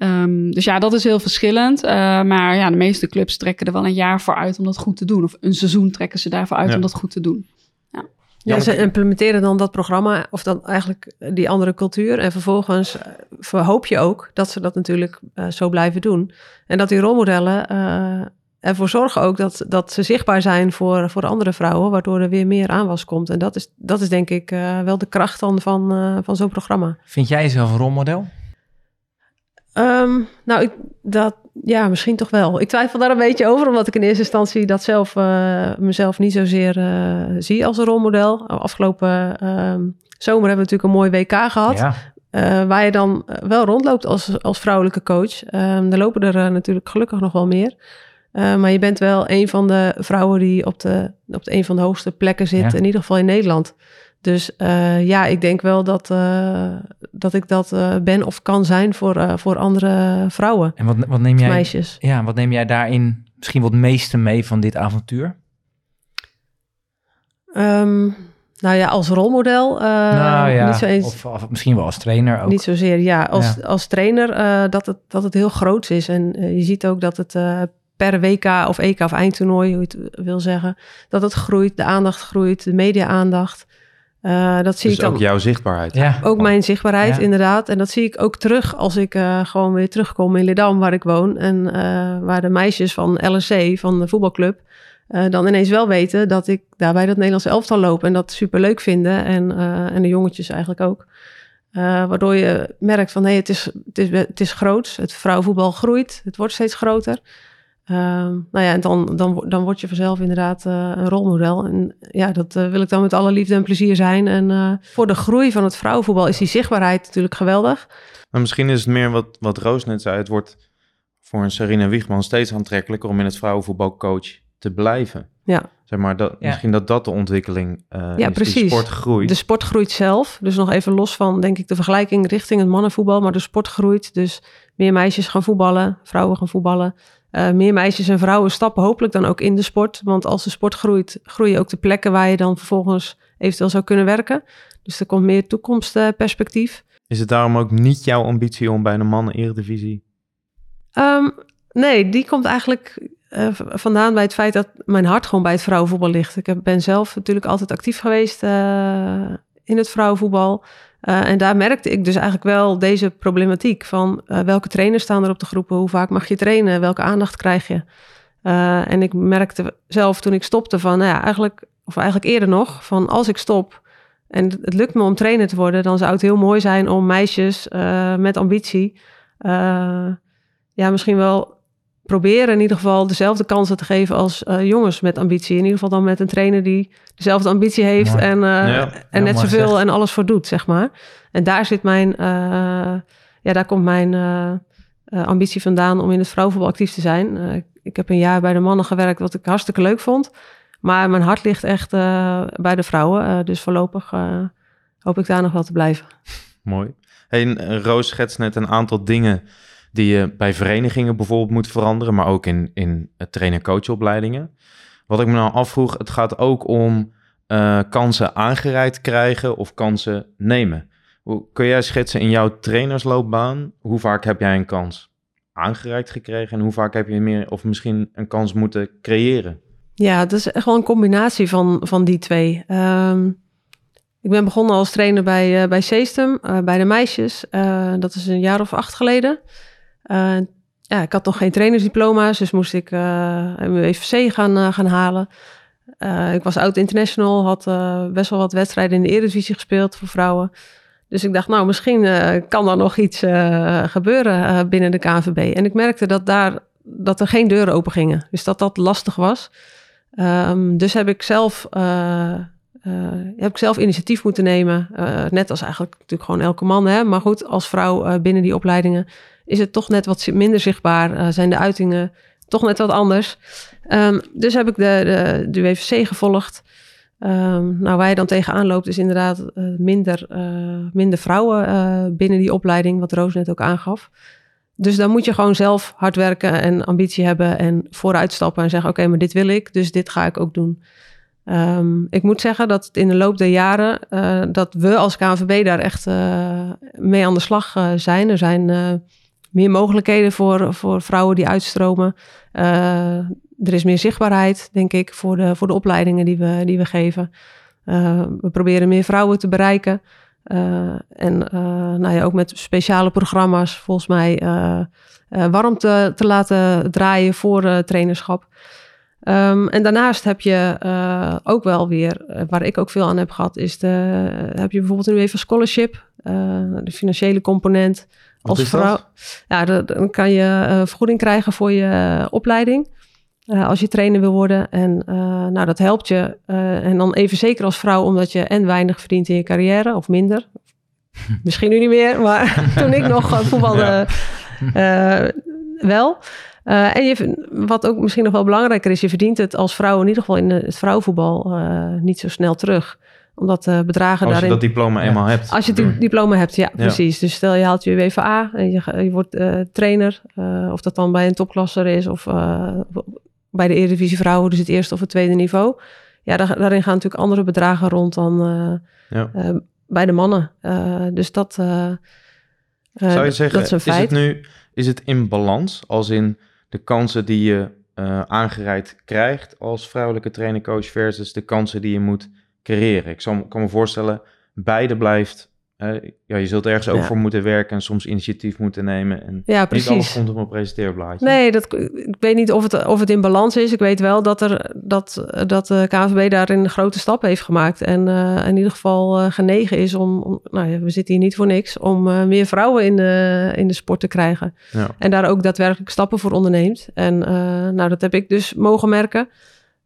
Um, dus ja, dat is heel verschillend. Uh, maar ja, de meeste clubs trekken er wel een jaar voor uit om dat goed te doen. Of een seizoen trekken ze daarvoor uit om dat goed te doen. Ja. Ja, ze implementeren dan dat programma of dan eigenlijk die andere cultuur. En vervolgens uh, verhoop je ook dat ze dat natuurlijk uh, zo blijven doen. En dat die rolmodellen uh, ervoor zorgen ook dat, dat ze zichtbaar zijn voor, voor andere vrouwen, waardoor er weer meer aanwas komt. En dat is, dat is denk ik wel de kracht dan van, van zo'n programma. Vind jij jezelf een rolmodel? Um, nou, ik, dat, ja, misschien toch wel. Ik twijfel daar een beetje over, omdat ik in eerste instantie dat zelf uh, mezelf niet zozeer uh, zie als een rolmodel. Afgelopen um, zomer hebben we natuurlijk een mooi WK gehad. Ja. Uh, waar je dan wel rondloopt als, als vrouwelijke coach. Um, er lopen er natuurlijk gelukkig nog wel meer. maar je bent wel een van de vrouwen die op, de, op de een van de hoogste plekken zit, ja. in ieder geval in Nederland. Dus uh, ja, ik denk wel dat, uh, dat ik dat uh, ben of kan zijn voor, voor andere vrouwen. En wat, wat neem jij, meisjes. Ja, wat neem jij daarin misschien wat meeste mee van dit avontuur? Um, nou ja, als rolmodel. nou ja, niet zo eens, of, of, misschien wel als trainer ook. Niet zozeer, ja. Als, ja. als trainer dat, het, dat het heel groot is. En je ziet ook dat het per WK of EK of eindtoernooi, hoe je het wil zeggen, dat het groeit, de aandacht groeit, de media-aandacht. Uh, dat zie dus ik dan, ook jouw zichtbaarheid. Ja. Ook mijn zichtbaarheid, ja. inderdaad. En dat zie ik ook terug als ik uh, gewoon weer terugkom in Ledam, waar ik woon. En uh, waar de meisjes van LSC, van de voetbalclub, dan ineens wel weten dat ik daar bij dat Nederlandse elftal loop. En dat super leuk vinden. En, en de jongetjes eigenlijk ook. waardoor je merkt van, hé, hey, het, is, het, is, het is groots. Het vrouwenvoetbal groeit. Het wordt steeds groter. Ehm, nou ja, en dan, dan, dan word je vanzelf inderdaad eh, een rolmodel. En ja, dat eh, wil ik dan met alle liefde en plezier zijn. En eh, voor de groei van het vrouwenvoetbal is die zichtbaarheid natuurlijk geweldig. Maar misschien is het meer wat, wat Roos net zei. Het wordt voor een Serena Wiegman steeds aantrekkelijker om in het vrouwenvoetbalcoach te blijven. Ja. Zeg maar, dat, Ja. misschien dat dat de ontwikkeling eh Ja, is. Precies. sport groeit. De sport groeit zelf. Dus nog even los van, denk ik, de vergelijking richting het mannenvoetbal. Maar de sport groeit. Dus meer meisjes gaan voetballen, vrouwen gaan voetballen. Eh, meer meisjes en vrouwen stappen hopelijk dan ook in de sport. Want als de sport groeit, groeien ook de plekken waar je dan vervolgens eventueel zou kunnen werken. Dus er komt meer toekomstperspectief. Is het daarom ook niet jouw ambitie om bij een mannen-eredivisie... Ehm, nee, die komt eigenlijk eh, vandaan bij het feit dat mijn hart gewoon bij het vrouwenvoetbal ligt. Ik ben zelf natuurlijk altijd actief geweest eh, in het vrouwenvoetbal. Eh, en daar merkte ik dus eigenlijk wel deze problematiek van eh, welke trainers staan er op de groepen, hoe vaak mag je trainen, welke aandacht krijg je. Eh, en ik merkte zelf toen ik stopte van, nou ja, eigenlijk, of eigenlijk eerder nog, van als ik stop en het, het lukt me om trainer te worden, dan zou het heel mooi zijn om meisjes met ambitie, ja, misschien wel proberen in ieder geval dezelfde kansen te geven als eh, jongens met ambitie. In ieder geval dan met een trainer die dezelfde ambitie heeft Mooi. en, eh, Ja. en Ja, net zoveel gezegd. en alles voor doet, zeg maar. En daar zit mijn, eh, ja, daar komt mijn ambitie vandaan om in het vrouwenvoetbal actief te zijn. Eh, ik- ik heb een jaar bij de mannen gewerkt, wat ik hartstikke leuk vond. Maar mijn hart ligt echt eh, bij de vrouwen. eh, dus voorlopig eh, hoop ik daar nog wel te blijven. Mooi. Hey, Roos schetst net een aantal dingen die je bij verenigingen bijvoorbeeld moet veranderen, maar ook in, in trainer-coachopleidingen. Wat ik me nou afvroeg, het gaat ook om eh, kansen aangereikt krijgen of kansen nemen. Kun jij schetsen in jouw trainersloopbaan, hoe vaak heb jij een kans aangereikt gekregen en hoe vaak heb je meer of misschien een kans moeten creëren? Ja, het is echt wel een combinatie van, van die twee. Ehm, ik ben begonnen als trainer bij, eh bij Seestem, eh, bij de meisjes. Dat is een jaar of acht geleden. Eh, ja, ik had nog geen trainersdiploma's, dus moest ik eh mijn WVC gaan, eh, gaan halen. Eh, ik was oud-international, had eh, best wel wat wedstrijden in de Eredivisie gespeeld voor vrouwen. Dus ik dacht, nou, misschien eh, kan er nog iets eh, gebeuren eh, binnen de KNVB. En ik merkte dat, daar, dat er geen deuren open gingen. Dus dat dat lastig was. Ehm, dus heb ik zelf, eh, eh, heb ik zelf initiatief moeten nemen. Eh, net als eigenlijk natuurlijk gewoon elke man. Hè? Maar goed, als vrouw eh, binnen die opleidingen is het toch net wat minder zichtbaar. eh, zijn de uitingen toch net wat anders. Ehm, dus heb ik de, de, gevolgd. Ehm, nou, waar je dan tegenaan loopt is inderdaad eh, minder, eh, minder vrouwen binnen die opleiding, wat Roos net ook aangaf. Dus dan moet je gewoon zelf hard werken en ambitie hebben en vooruitstappen en zeggen: Oké, maar dit wil ik, dus dit ga ik ook doen. Ehm, ik moet zeggen dat in de loop der jaren dat we als KNVB daar echt mee aan de slag zijn. Er zijn meer mogelijkheden voor, voor vrouwen die uitstromen. Eh, er is meer zichtbaarheid, denk ik, voor de, voor de opleidingen die we, die we geven. Eh, we proberen meer vrouwen te bereiken. Eh, en nou ja, ook met speciale programma's, volgens mij, eh, eh, warm te, te laten draaien voor trainerschap. Ehm, en daarnaast heb je ook wel weer, waar ik ook veel aan heb gehad, is de, heb je bijvoorbeeld een UEFA Scholarship, de financiële component. Wat als dat? vrouw, ja, dan- kan je eh, vergoeding krijgen voor je eh, opleiding. eh, als je trainer wil worden. En nou, dat helpt je. en dan even zeker als vrouw, omdat je en weinig verdient in je carrière, of minder. (laughs) Misschien nu niet meer, maar (laughs) toen ik nog voetbalde, wel. En je, wat ook misschien nog wel belangrijker is, je verdient het als vrouw in ieder geval in het vrouwenvoetbal niet zo snel terug. Omdat de bedragen Als je daarin... dat diploma eenmaal hebt. Als je het di- diploma hebt, ja, precies. Dus stel je haalt je WVA en je, je wordt eh, trainer. eh, of dat dan bij een topklasser is of eh, bij de Eredivisie Vrouwen, dus het eerste of het tweede niveau. Ja, daar, daarin gaan natuurlijk andere bedragen rond dan eh, Ja. eh, bij de mannen. Eh, dus dat, eh, eh, Zou je zeggen, dat is het nu is het in balans? Als in de kansen die je eh, aangereikt krijgt als vrouwelijke trainer-coach versus de kansen die je moet creëren. Ik zal, kan me voorstellen, beide blijft ja, je zult ergens ook Ja. voor moeten werken en soms initiatief moeten nemen. En Ja, niet alles precies. komt op een presenteerblaadje. Nee, dat, ik weet niet of het, of het in balans is. Ik weet wel dat, er, dat, dat de KNVB daarin grote stappen heeft gemaakt. En eh, in ieder geval eh, genegen is om, om- nou ja, we zitten hier niet voor niks, om eh, meer vrouwen in de, in de sport te krijgen. Ja. En daar ook daadwerkelijk stappen voor onderneemt. En nou, dat heb ik dus mogen merken.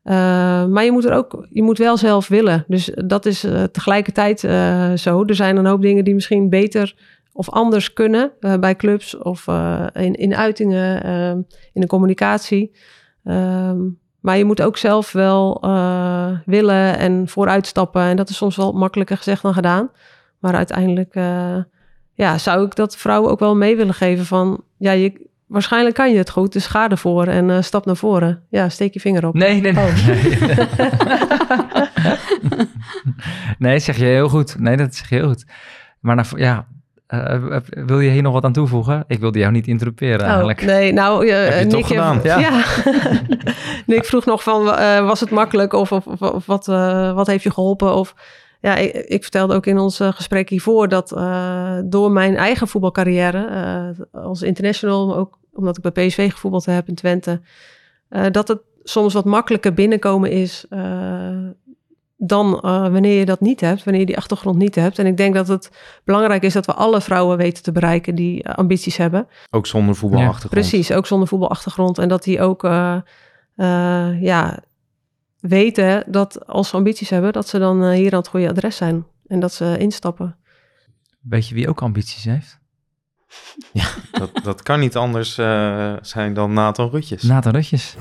Eh, maar je moet er ook, je moet wel zelf willen. Dus dat is eh, tegelijkertijd eh, zo. Er zijn een hoop dingen die misschien beter of anders kunnen bij clubs of in, in uitingen, eh, in de communicatie. Ehm, maar je moet ook zelf wel willen en vooruitstappen. En dat is soms wel makkelijker gezegd dan gedaan. Maar uiteindelijk ja, zou ik dat vrouwen ook wel mee willen geven van... Ja, je, waarschijnlijk kan je het goed, dus ga ervoor en eh, stap naar voren. Ja, steek je vinger op. Nee, nee, nee. Oh. nee, (laughs) zeg je heel goed. Nee, dat zeg je heel goed. Maar nou, ja, eh, wil je hier nog wat aan toevoegen? Ik wilde jou niet interruperen Oh, eigenlijk. nee, nou, uh, Heb je toch Nick, gedaan? Ja. Ja. (laughs) Nick vroeg nog van, uh, was het makkelijk of, of, of wat, wat heeft je geholpen? Of, ja, ik, ik vertelde ook in ons gesprek hiervoor dat door mijn eigen voetbalcarrière als international, maar ook omdat ik bij PSV gevoetbald heb in Twente, uh, dat het soms wat makkelijker binnenkomen is uh, dan uh, wanneer je dat niet hebt, wanneer je die achtergrond niet hebt. En ik denk dat het belangrijk is dat we alle vrouwen weten te bereiken die uh, ambities hebben. Ook zonder voetbalachtergrond. Ja, precies, ook zonder voetbalachtergrond. En dat die ook uh, ja, weten dat als ze ambities hebben, dat ze dan hier aan het goede adres zijn. En dat ze instappen. Weet je wie ook ambities heeft? (laughs) Ja, dat, dat kan niet anders uh, zijn dan Nathan Rutjes. Nathan Rutjes.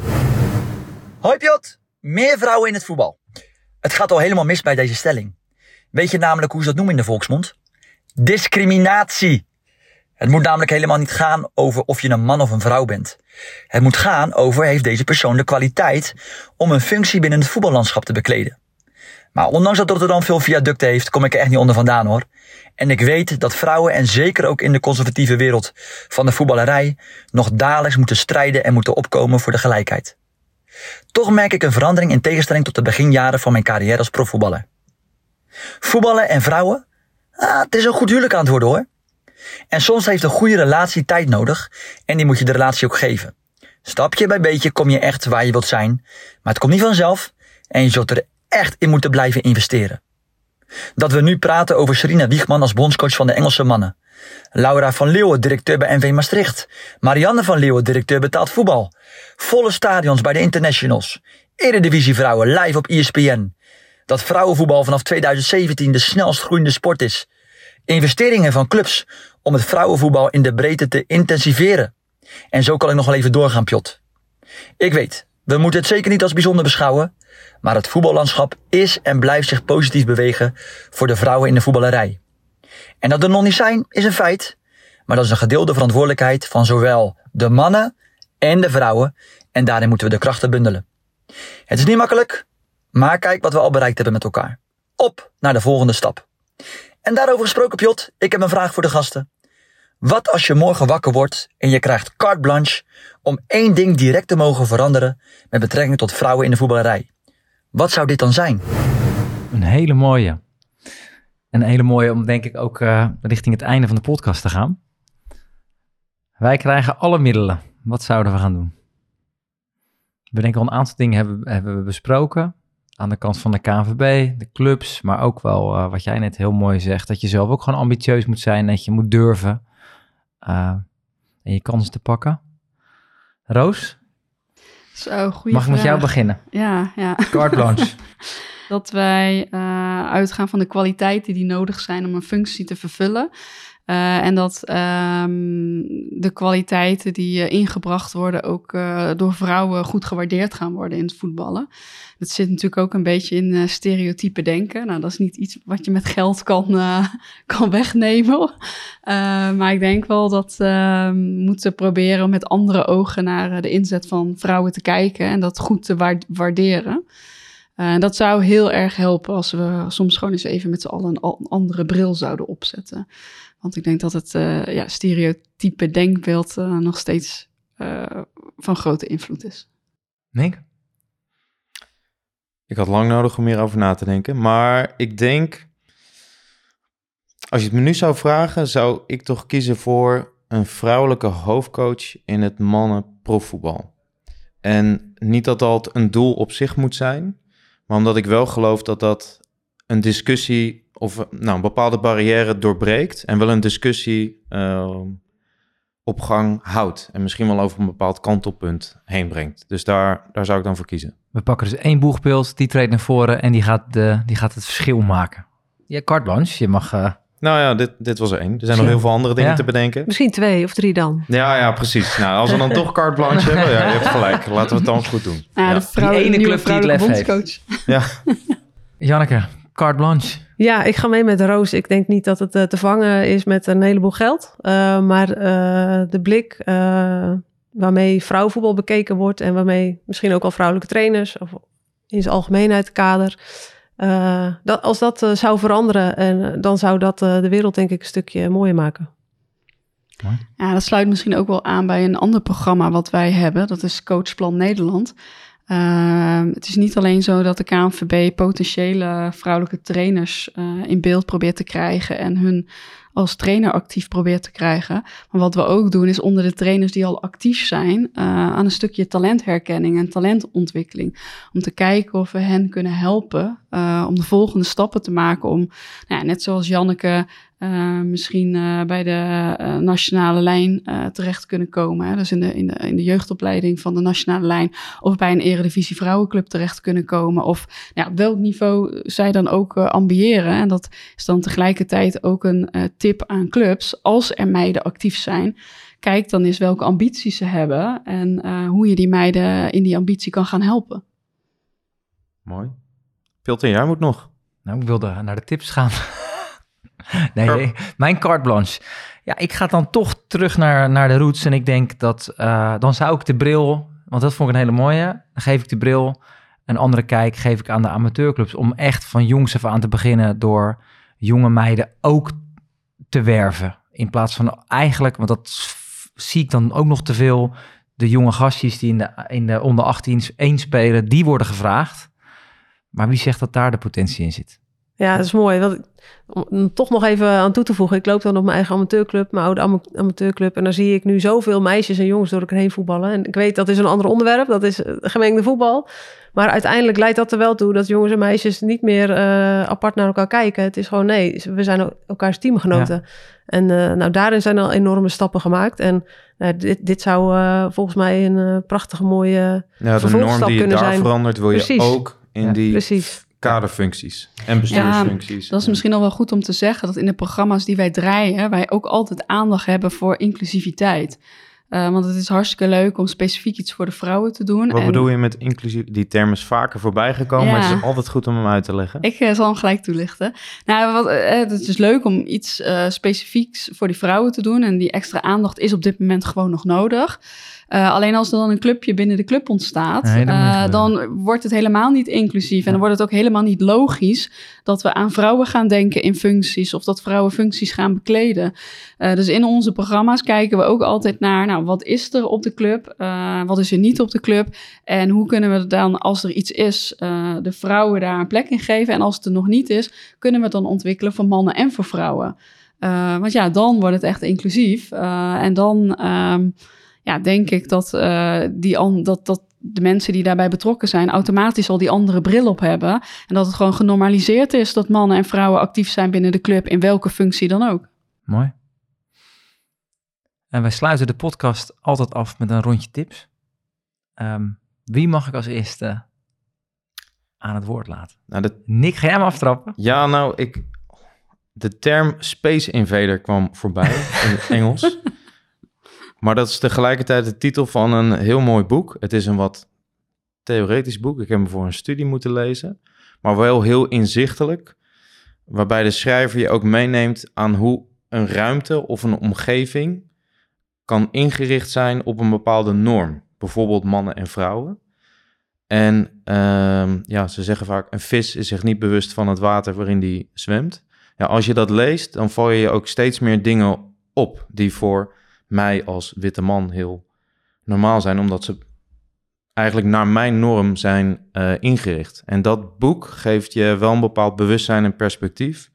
Hoi Piot, meer vrouwen in het voetbal. Het gaat al helemaal mis bij deze stelling. Weet je namelijk hoe ze dat noemen in de volksmond? Discriminatie. Het moet namelijk helemaal niet gaan over of je een man of een vrouw bent. Het moet gaan over heeft deze persoon de kwaliteit om een functie binnen het voetballandschap te bekleden. Maar ondanks dat Rotterdam veel viaducten heeft, kom ik er echt niet onder vandaan hoor. En ik weet dat vrouwen, en zeker ook in de conservatieve wereld van de voetballerij, nog dagelijks moeten strijden en moeten opkomen voor de gelijkheid. Toch merk ik een verandering in tegenstelling tot de beginjaren van mijn carrière als profvoetballer. Voetballen en vrouwen? Ah, het is een goed huwelijk aan het worden hoor. En soms heeft een goede relatie tijd nodig en die moet je de relatie ook geven. Stapje bij beetje kom je echt waar je wilt zijn, maar het komt niet vanzelf en je zult er echt in moeten blijven investeren. Dat we nu praten over Serena Wiegman als bondscoach van de Engelse mannen. Laura van Leeuwen, directeur bij NV Maastricht. Marianne van Leeuwen, directeur betaald voetbal. Volle stadions bij de internationals. Eredivisie vrouwen live op ESPN. Dat vrouwenvoetbal vanaf 2017 de snelst groeiende sport is. Investeringen van clubs om het vrouwenvoetbal in de breedte te intensiveren. En zo kan ik nog wel even doorgaan, Pjot. Ik weet, we moeten het zeker niet als bijzonder beschouwen, maar het voetballandschap is en blijft zich positief bewegen voor de vrouwen in de voetballerij. En dat er nog niet zijn, is een feit, maar dat is een gedeelde verantwoordelijkheid van zowel de mannen en de vrouwen en daarin moeten we de krachten bundelen. Het is niet makkelijk, maar kijk wat we al bereikt hebben met elkaar. Op naar de volgende stap. En daarover gesproken, Pjot, ik heb een vraag voor de gasten. Wat als je morgen wakker wordt en je krijgt carte blanche om één ding direct te mogen veranderen met betrekking tot vrouwen in de voetballerij? Wat zou dit dan zijn? Een hele mooie. Een hele mooie om denk ik ook uh, richting het einde van de podcast te gaan. Wij krijgen alle middelen. Wat zouden we gaan doen? We denken al een aantal dingen hebben, hebben we besproken. Aan de kant van de KNVB, de clubs, maar ook wel uh, wat jij net heel mooi zegt. Dat je zelf ook gewoon ambitieus moet zijn. Dat je moet durven. Uh, en je kansen te pakken. Roos? Zo, goede Mag ik met jou beginnen? Ja, ja. Carte blanche. (laughs) dat wij uh, uitgaan van de kwaliteiten die nodig zijn om een functie te vervullen. Uh, en dat um, de kwaliteiten die uh, ingebracht worden ook uh, door vrouwen goed gewaardeerd gaan worden in het voetballen. Dat zit natuurlijk ook een beetje in stereotype denken. Nou, dat is niet iets wat je met geld kan, (laughs) kan wegnemen. maar ik denk wel dat we moeten proberen met andere ogen naar de inzet van vrouwen te kijken en dat goed te waarderen. Uh, dat zou heel erg helpen als we soms gewoon eens even met z'n allen een andere bril zouden opzetten. Want ik denk dat het uh, ja, stereotype denkbeeld uh, nog steeds van grote invloed is. Nick? Ik had lang nodig om hierover na te denken. Maar ik denk, Als je het me nu zou vragen, zou ik toch kiezen voor een vrouwelijke hoofdcoach in het mannen profvoetbal. En niet dat dat een doel op zich moet zijn, omdat ik wel geloof dat dat een discussie of nou, een bepaalde barrière doorbreekt en wel een discussie uh, op gang houdt. En misschien wel over een bepaald kantelpunt heen brengt. Dus daar, daar zou ik dan voor kiezen. We pakken dus één boegbeeld, die treedt naar voren en die gaat, de, die gaat het verschil maken. Ja, carte blanche, je mag... Uh... Nou ja, dit, dit was er één. Er zijn nog heel veel andere dingen te bedenken. Misschien twee of drie dan. Ja, ja, precies. Nou, als we dan toch carte blanche hebben, ja, je hebt gelijk. Laten we het dan goed doen. Ja, ja. de vrouw, Die ene club die het lef bondscoach. Ja. (laughs) Janneke, carte blanche. Ja, ik ga mee met Roos. Ik denk niet dat het uh, te vangen is met een heleboel geld. Uh, maar uh, de blik waarmee vrouwenvoetbal bekeken wordt... en waarmee misschien ook al vrouwelijke trainers... of in zijn algemeenheid kader... dat, als dat zou veranderen, en, dan zou dat de wereld denk ik een stukje mooier maken. Ja, dat sluit misschien ook wel aan bij een ander programma wat wij hebben. Dat is Coachplan Nederland. Uh, het is niet alleen zo dat de KNVB potentiële vrouwelijke trainers uh, in beeld probeert te krijgen en hun als trainer actief probeert te krijgen. Maar wat we ook doen is onder de trainers die al actief zijn uh, aan een stukje talentherkenning en talentontwikkeling. Om te kijken of we hen kunnen helpen om de volgende stappen te maken. Om, nou ja, net zoals Janneke uh, misschien uh, bij de uh, nationale lijn terecht kunnen komen. Hè? Dus in de, in, de, in de jeugdopleiding van de nationale lijn. Of bij een eredivisie vrouwenclub terecht kunnen komen. Of nou, op welk niveau zij dan ook ambiëren. En dat is dan tegelijkertijd ook een tip aan clubs. Als er meiden actief zijn. Kijk dan eens welke ambities ze hebben. En hoe je die meiden in die ambitie kan gaan helpen. Mooi. Pilten, jij moet nog. Nou, ik wilde naar de tips gaan. (laughs) Nee, nee, mijn carte blanche. Ja, ik ga dan toch terug naar, naar de roots. En ik denk dat uh, dan zou ik de bril, want dat vond ik een hele mooie. Dan geef ik de bril een andere kijk, geef ik aan de amateurclubs. Om echt van jongs af aan te beginnen door jonge meiden ook te werven. In plaats van eigenlijk, want dat zie ik dan ook nog te veel. De jonge gastjes die in de, in de onder 18 één spelen, die worden gevraagd. Maar wie zegt dat daar de potentie in zit? Ja, dat is mooi. Want, om toch nog even aan toe te voegen. Ik loop dan op mijn eigen amateurclub, mijn oude amateurclub. En dan zie ik nu zoveel meisjes en jongens door elkaar heen voetballen. En ik weet, dat is een ander onderwerp. Dat is gemengde voetbal. Maar uiteindelijk leidt dat er wel toe dat jongens en meisjes niet meer uh, apart naar elkaar kijken. Het is gewoon, nee, we zijn elkaars teamgenoten. Ja. En uh, nou, daarin zijn al enorme stappen gemaakt. En uh, dit, dit zou volgens mij een prachtige mooie ja, de norm die je daar zijn. verandert, wil je precies. ook in ja, die precies kaderfuncties en bestuursfuncties. Ja, dat is misschien nog wel goed om te zeggen dat in de programma's die wij draaien, wij ook altijd aandacht hebben voor inclusiviteit. Uh, want het is hartstikke leuk om specifiek iets voor de vrouwen te doen. Wat en... bedoel je met inclusief? Die term is vaker voorbij gekomen, ja. maar het is altijd goed om hem uit te leggen. Ik uh, zal hem gelijk toelichten. Nou, wat, uh, het is dus leuk om iets specifieks voor die vrouwen te doen. En die extra aandacht is op dit moment gewoon nog nodig. Uh, alleen als er dan een clubje binnen de club ontstaat, nee, dan, uh, dan, wordt het helemaal niet inclusief. En dan wordt het ook helemaal niet logisch dat we aan vrouwen gaan denken in functies of dat vrouwen functies gaan bekleden. Uh, dus in onze programma's kijken we ook altijd naar, nou, wat is er op de club? wat is er niet op de club? En hoe kunnen we dan, als er iets is, de vrouwen daar een plek in geven? En als het er nog niet is, kunnen we het dan ontwikkelen voor mannen en voor vrouwen? want ja, dan wordt het echt inclusief. en dan ja, denk ik dat, uh, die dat, dat de mensen die daarbij betrokken zijn automatisch al die andere bril op hebben. En dat het gewoon genormaliseerd is dat mannen en vrouwen actief zijn binnen de club, in welke functie dan ook. Mooi. En wij sluiten de podcast altijd af met een rondje tips. Um, wie mag ik als eerste aan het woord laten? Nou, de... Nick, ga jij hem aftrappen? Ja, nou, ik... De term Space Invader kwam voorbij (laughs) in het Engels. Maar dat is tegelijkertijd de titel van een heel mooi boek. Het is een wat theoretisch boek. Ik heb hem voor een studie moeten lezen. Maar wel heel inzichtelijk. Waarbij de schrijver je ook meeneemt aan hoe een ruimte of een omgeving kan ingericht zijn op een bepaalde norm. Bijvoorbeeld mannen en vrouwen. En uh, ja, ze zeggen vaak, een vis is zich niet bewust van het water waarin die zwemt. Ja, als je dat leest, dan val je ook steeds meer dingen op die voor mij als witte man heel normaal zijn, omdat ze eigenlijk naar mijn norm zijn uh, ingericht. En dat boek geeft je wel een bepaald bewustzijn en perspectief,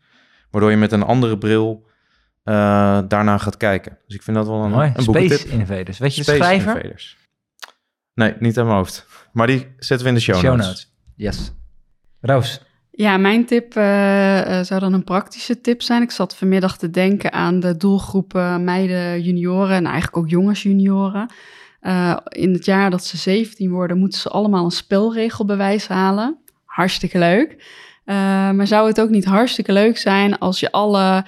waardoor je met een andere bril uh, daarna gaat kijken. Dus ik vind dat wel een, Mooi. een Space Invaders. Weet je de schrijver? Invaders. Nee, niet aan mijn hoofd. Maar die zetten we in de show, show notes. Yes. Roos. Ja, mijn tip uh, zou dan een praktische tip zijn. Ik zat vanmiddag te denken aan de doelgroepen meiden junioren en eigenlijk ook jongens junioren. Uh, in het jaar dat ze 17 worden, moeten ze allemaal een spelregelbewijs halen. Hartstikke leuk. Maar zou het ook niet hartstikke leuk zijn als je alle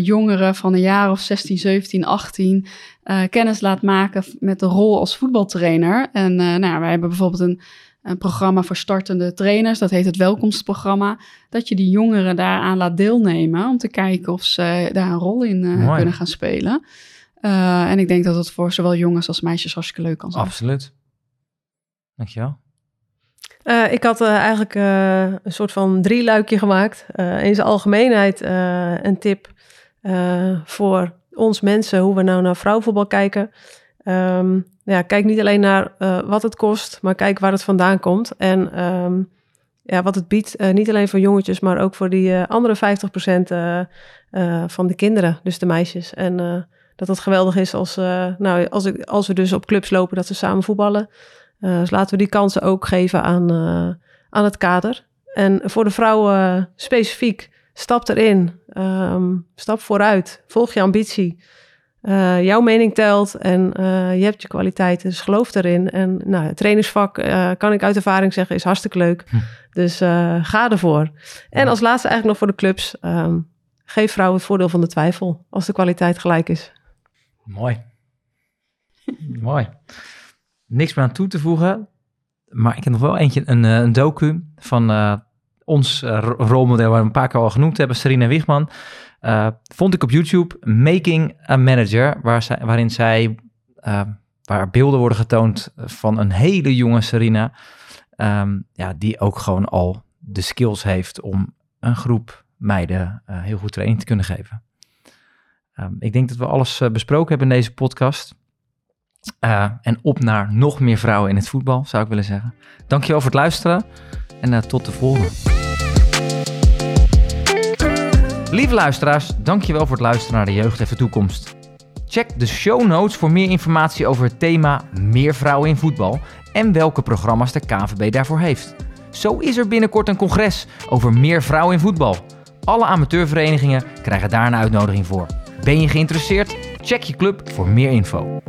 jongeren van een jaar of 16, 17, 18 kennis laat maken met de rol als voetbaltrainer? En nou, wij hebben bijvoorbeeld een een programma voor startende trainers. Dat heet het welkomstprogramma. Dat je die jongeren daaraan laat deelnemen om te kijken of ze daar een rol in uh, kunnen gaan spelen. Uh, en ik denk dat het voor zowel jongens als meisjes hartstikke leuk kan zijn. Absoluut. Dankjewel. Uh, ik had eigenlijk een soort van drie luikje gemaakt. in zijn algemeenheid een tip voor ons mensen hoe we nou naar vrouwenvoetbal kijken. Um, ja, kijk niet alleen naar uh, wat het kost, maar kijk waar het vandaan komt. En um, ja, wat het biedt, uh, niet alleen voor jongetjes, maar ook voor die uh, andere 50% van de kinderen, dus de meisjes. En dat het geweldig is als, nou, als, ik, als we dus op clubs lopen, dat ze samen voetballen. dus laten we die kansen ook geven aan, aan het kader. En voor de vrouwen specifiek, stap erin, um, stap vooruit, volg je ambitie. Uh, jouw mening telt en uh, je hebt je kwaliteiten, dus geloof erin. En nou, het trainingsvak, uh, kan ik uit ervaring zeggen, is hartstikke leuk. Hm. Dus ga ervoor. En als laatste eigenlijk nog voor de clubs, um, geef vrouwen het voordeel van de twijfel als de kwaliteit gelijk is. Mooi. (laughs) Mooi. Niks meer aan toe te voegen, maar ik heb nog wel eentje, een, een docu van ons rolmodel, waar we een paar keer al genoemd hebben, Serena Wiegman. Uh, vond ik op YouTube Making a Manager, waar waarin zij, uh, waar beelden worden getoond van een hele jonge Serena, um, ja, die ook gewoon al de skills heeft om een groep meiden uh, heel goed training te kunnen geven. Um, ik denk dat we alles besproken hebben in deze podcast. en op naar nog meer vrouwen in het voetbal, zou ik willen zeggen. Dankjewel voor het luisteren en tot de volgende. Lieve luisteraars, dankjewel voor het luisteren naar de Jeugd Even Toekomst. Check de show notes voor meer informatie over het thema Meer vrouwen in voetbal en welke programma's de KNVB daarvoor heeft. Zo is er binnenkort een congres over meer vrouwen in voetbal. Alle amateurverenigingen krijgen daar een uitnodiging voor. Ben je geïnteresseerd? Check je club voor meer info.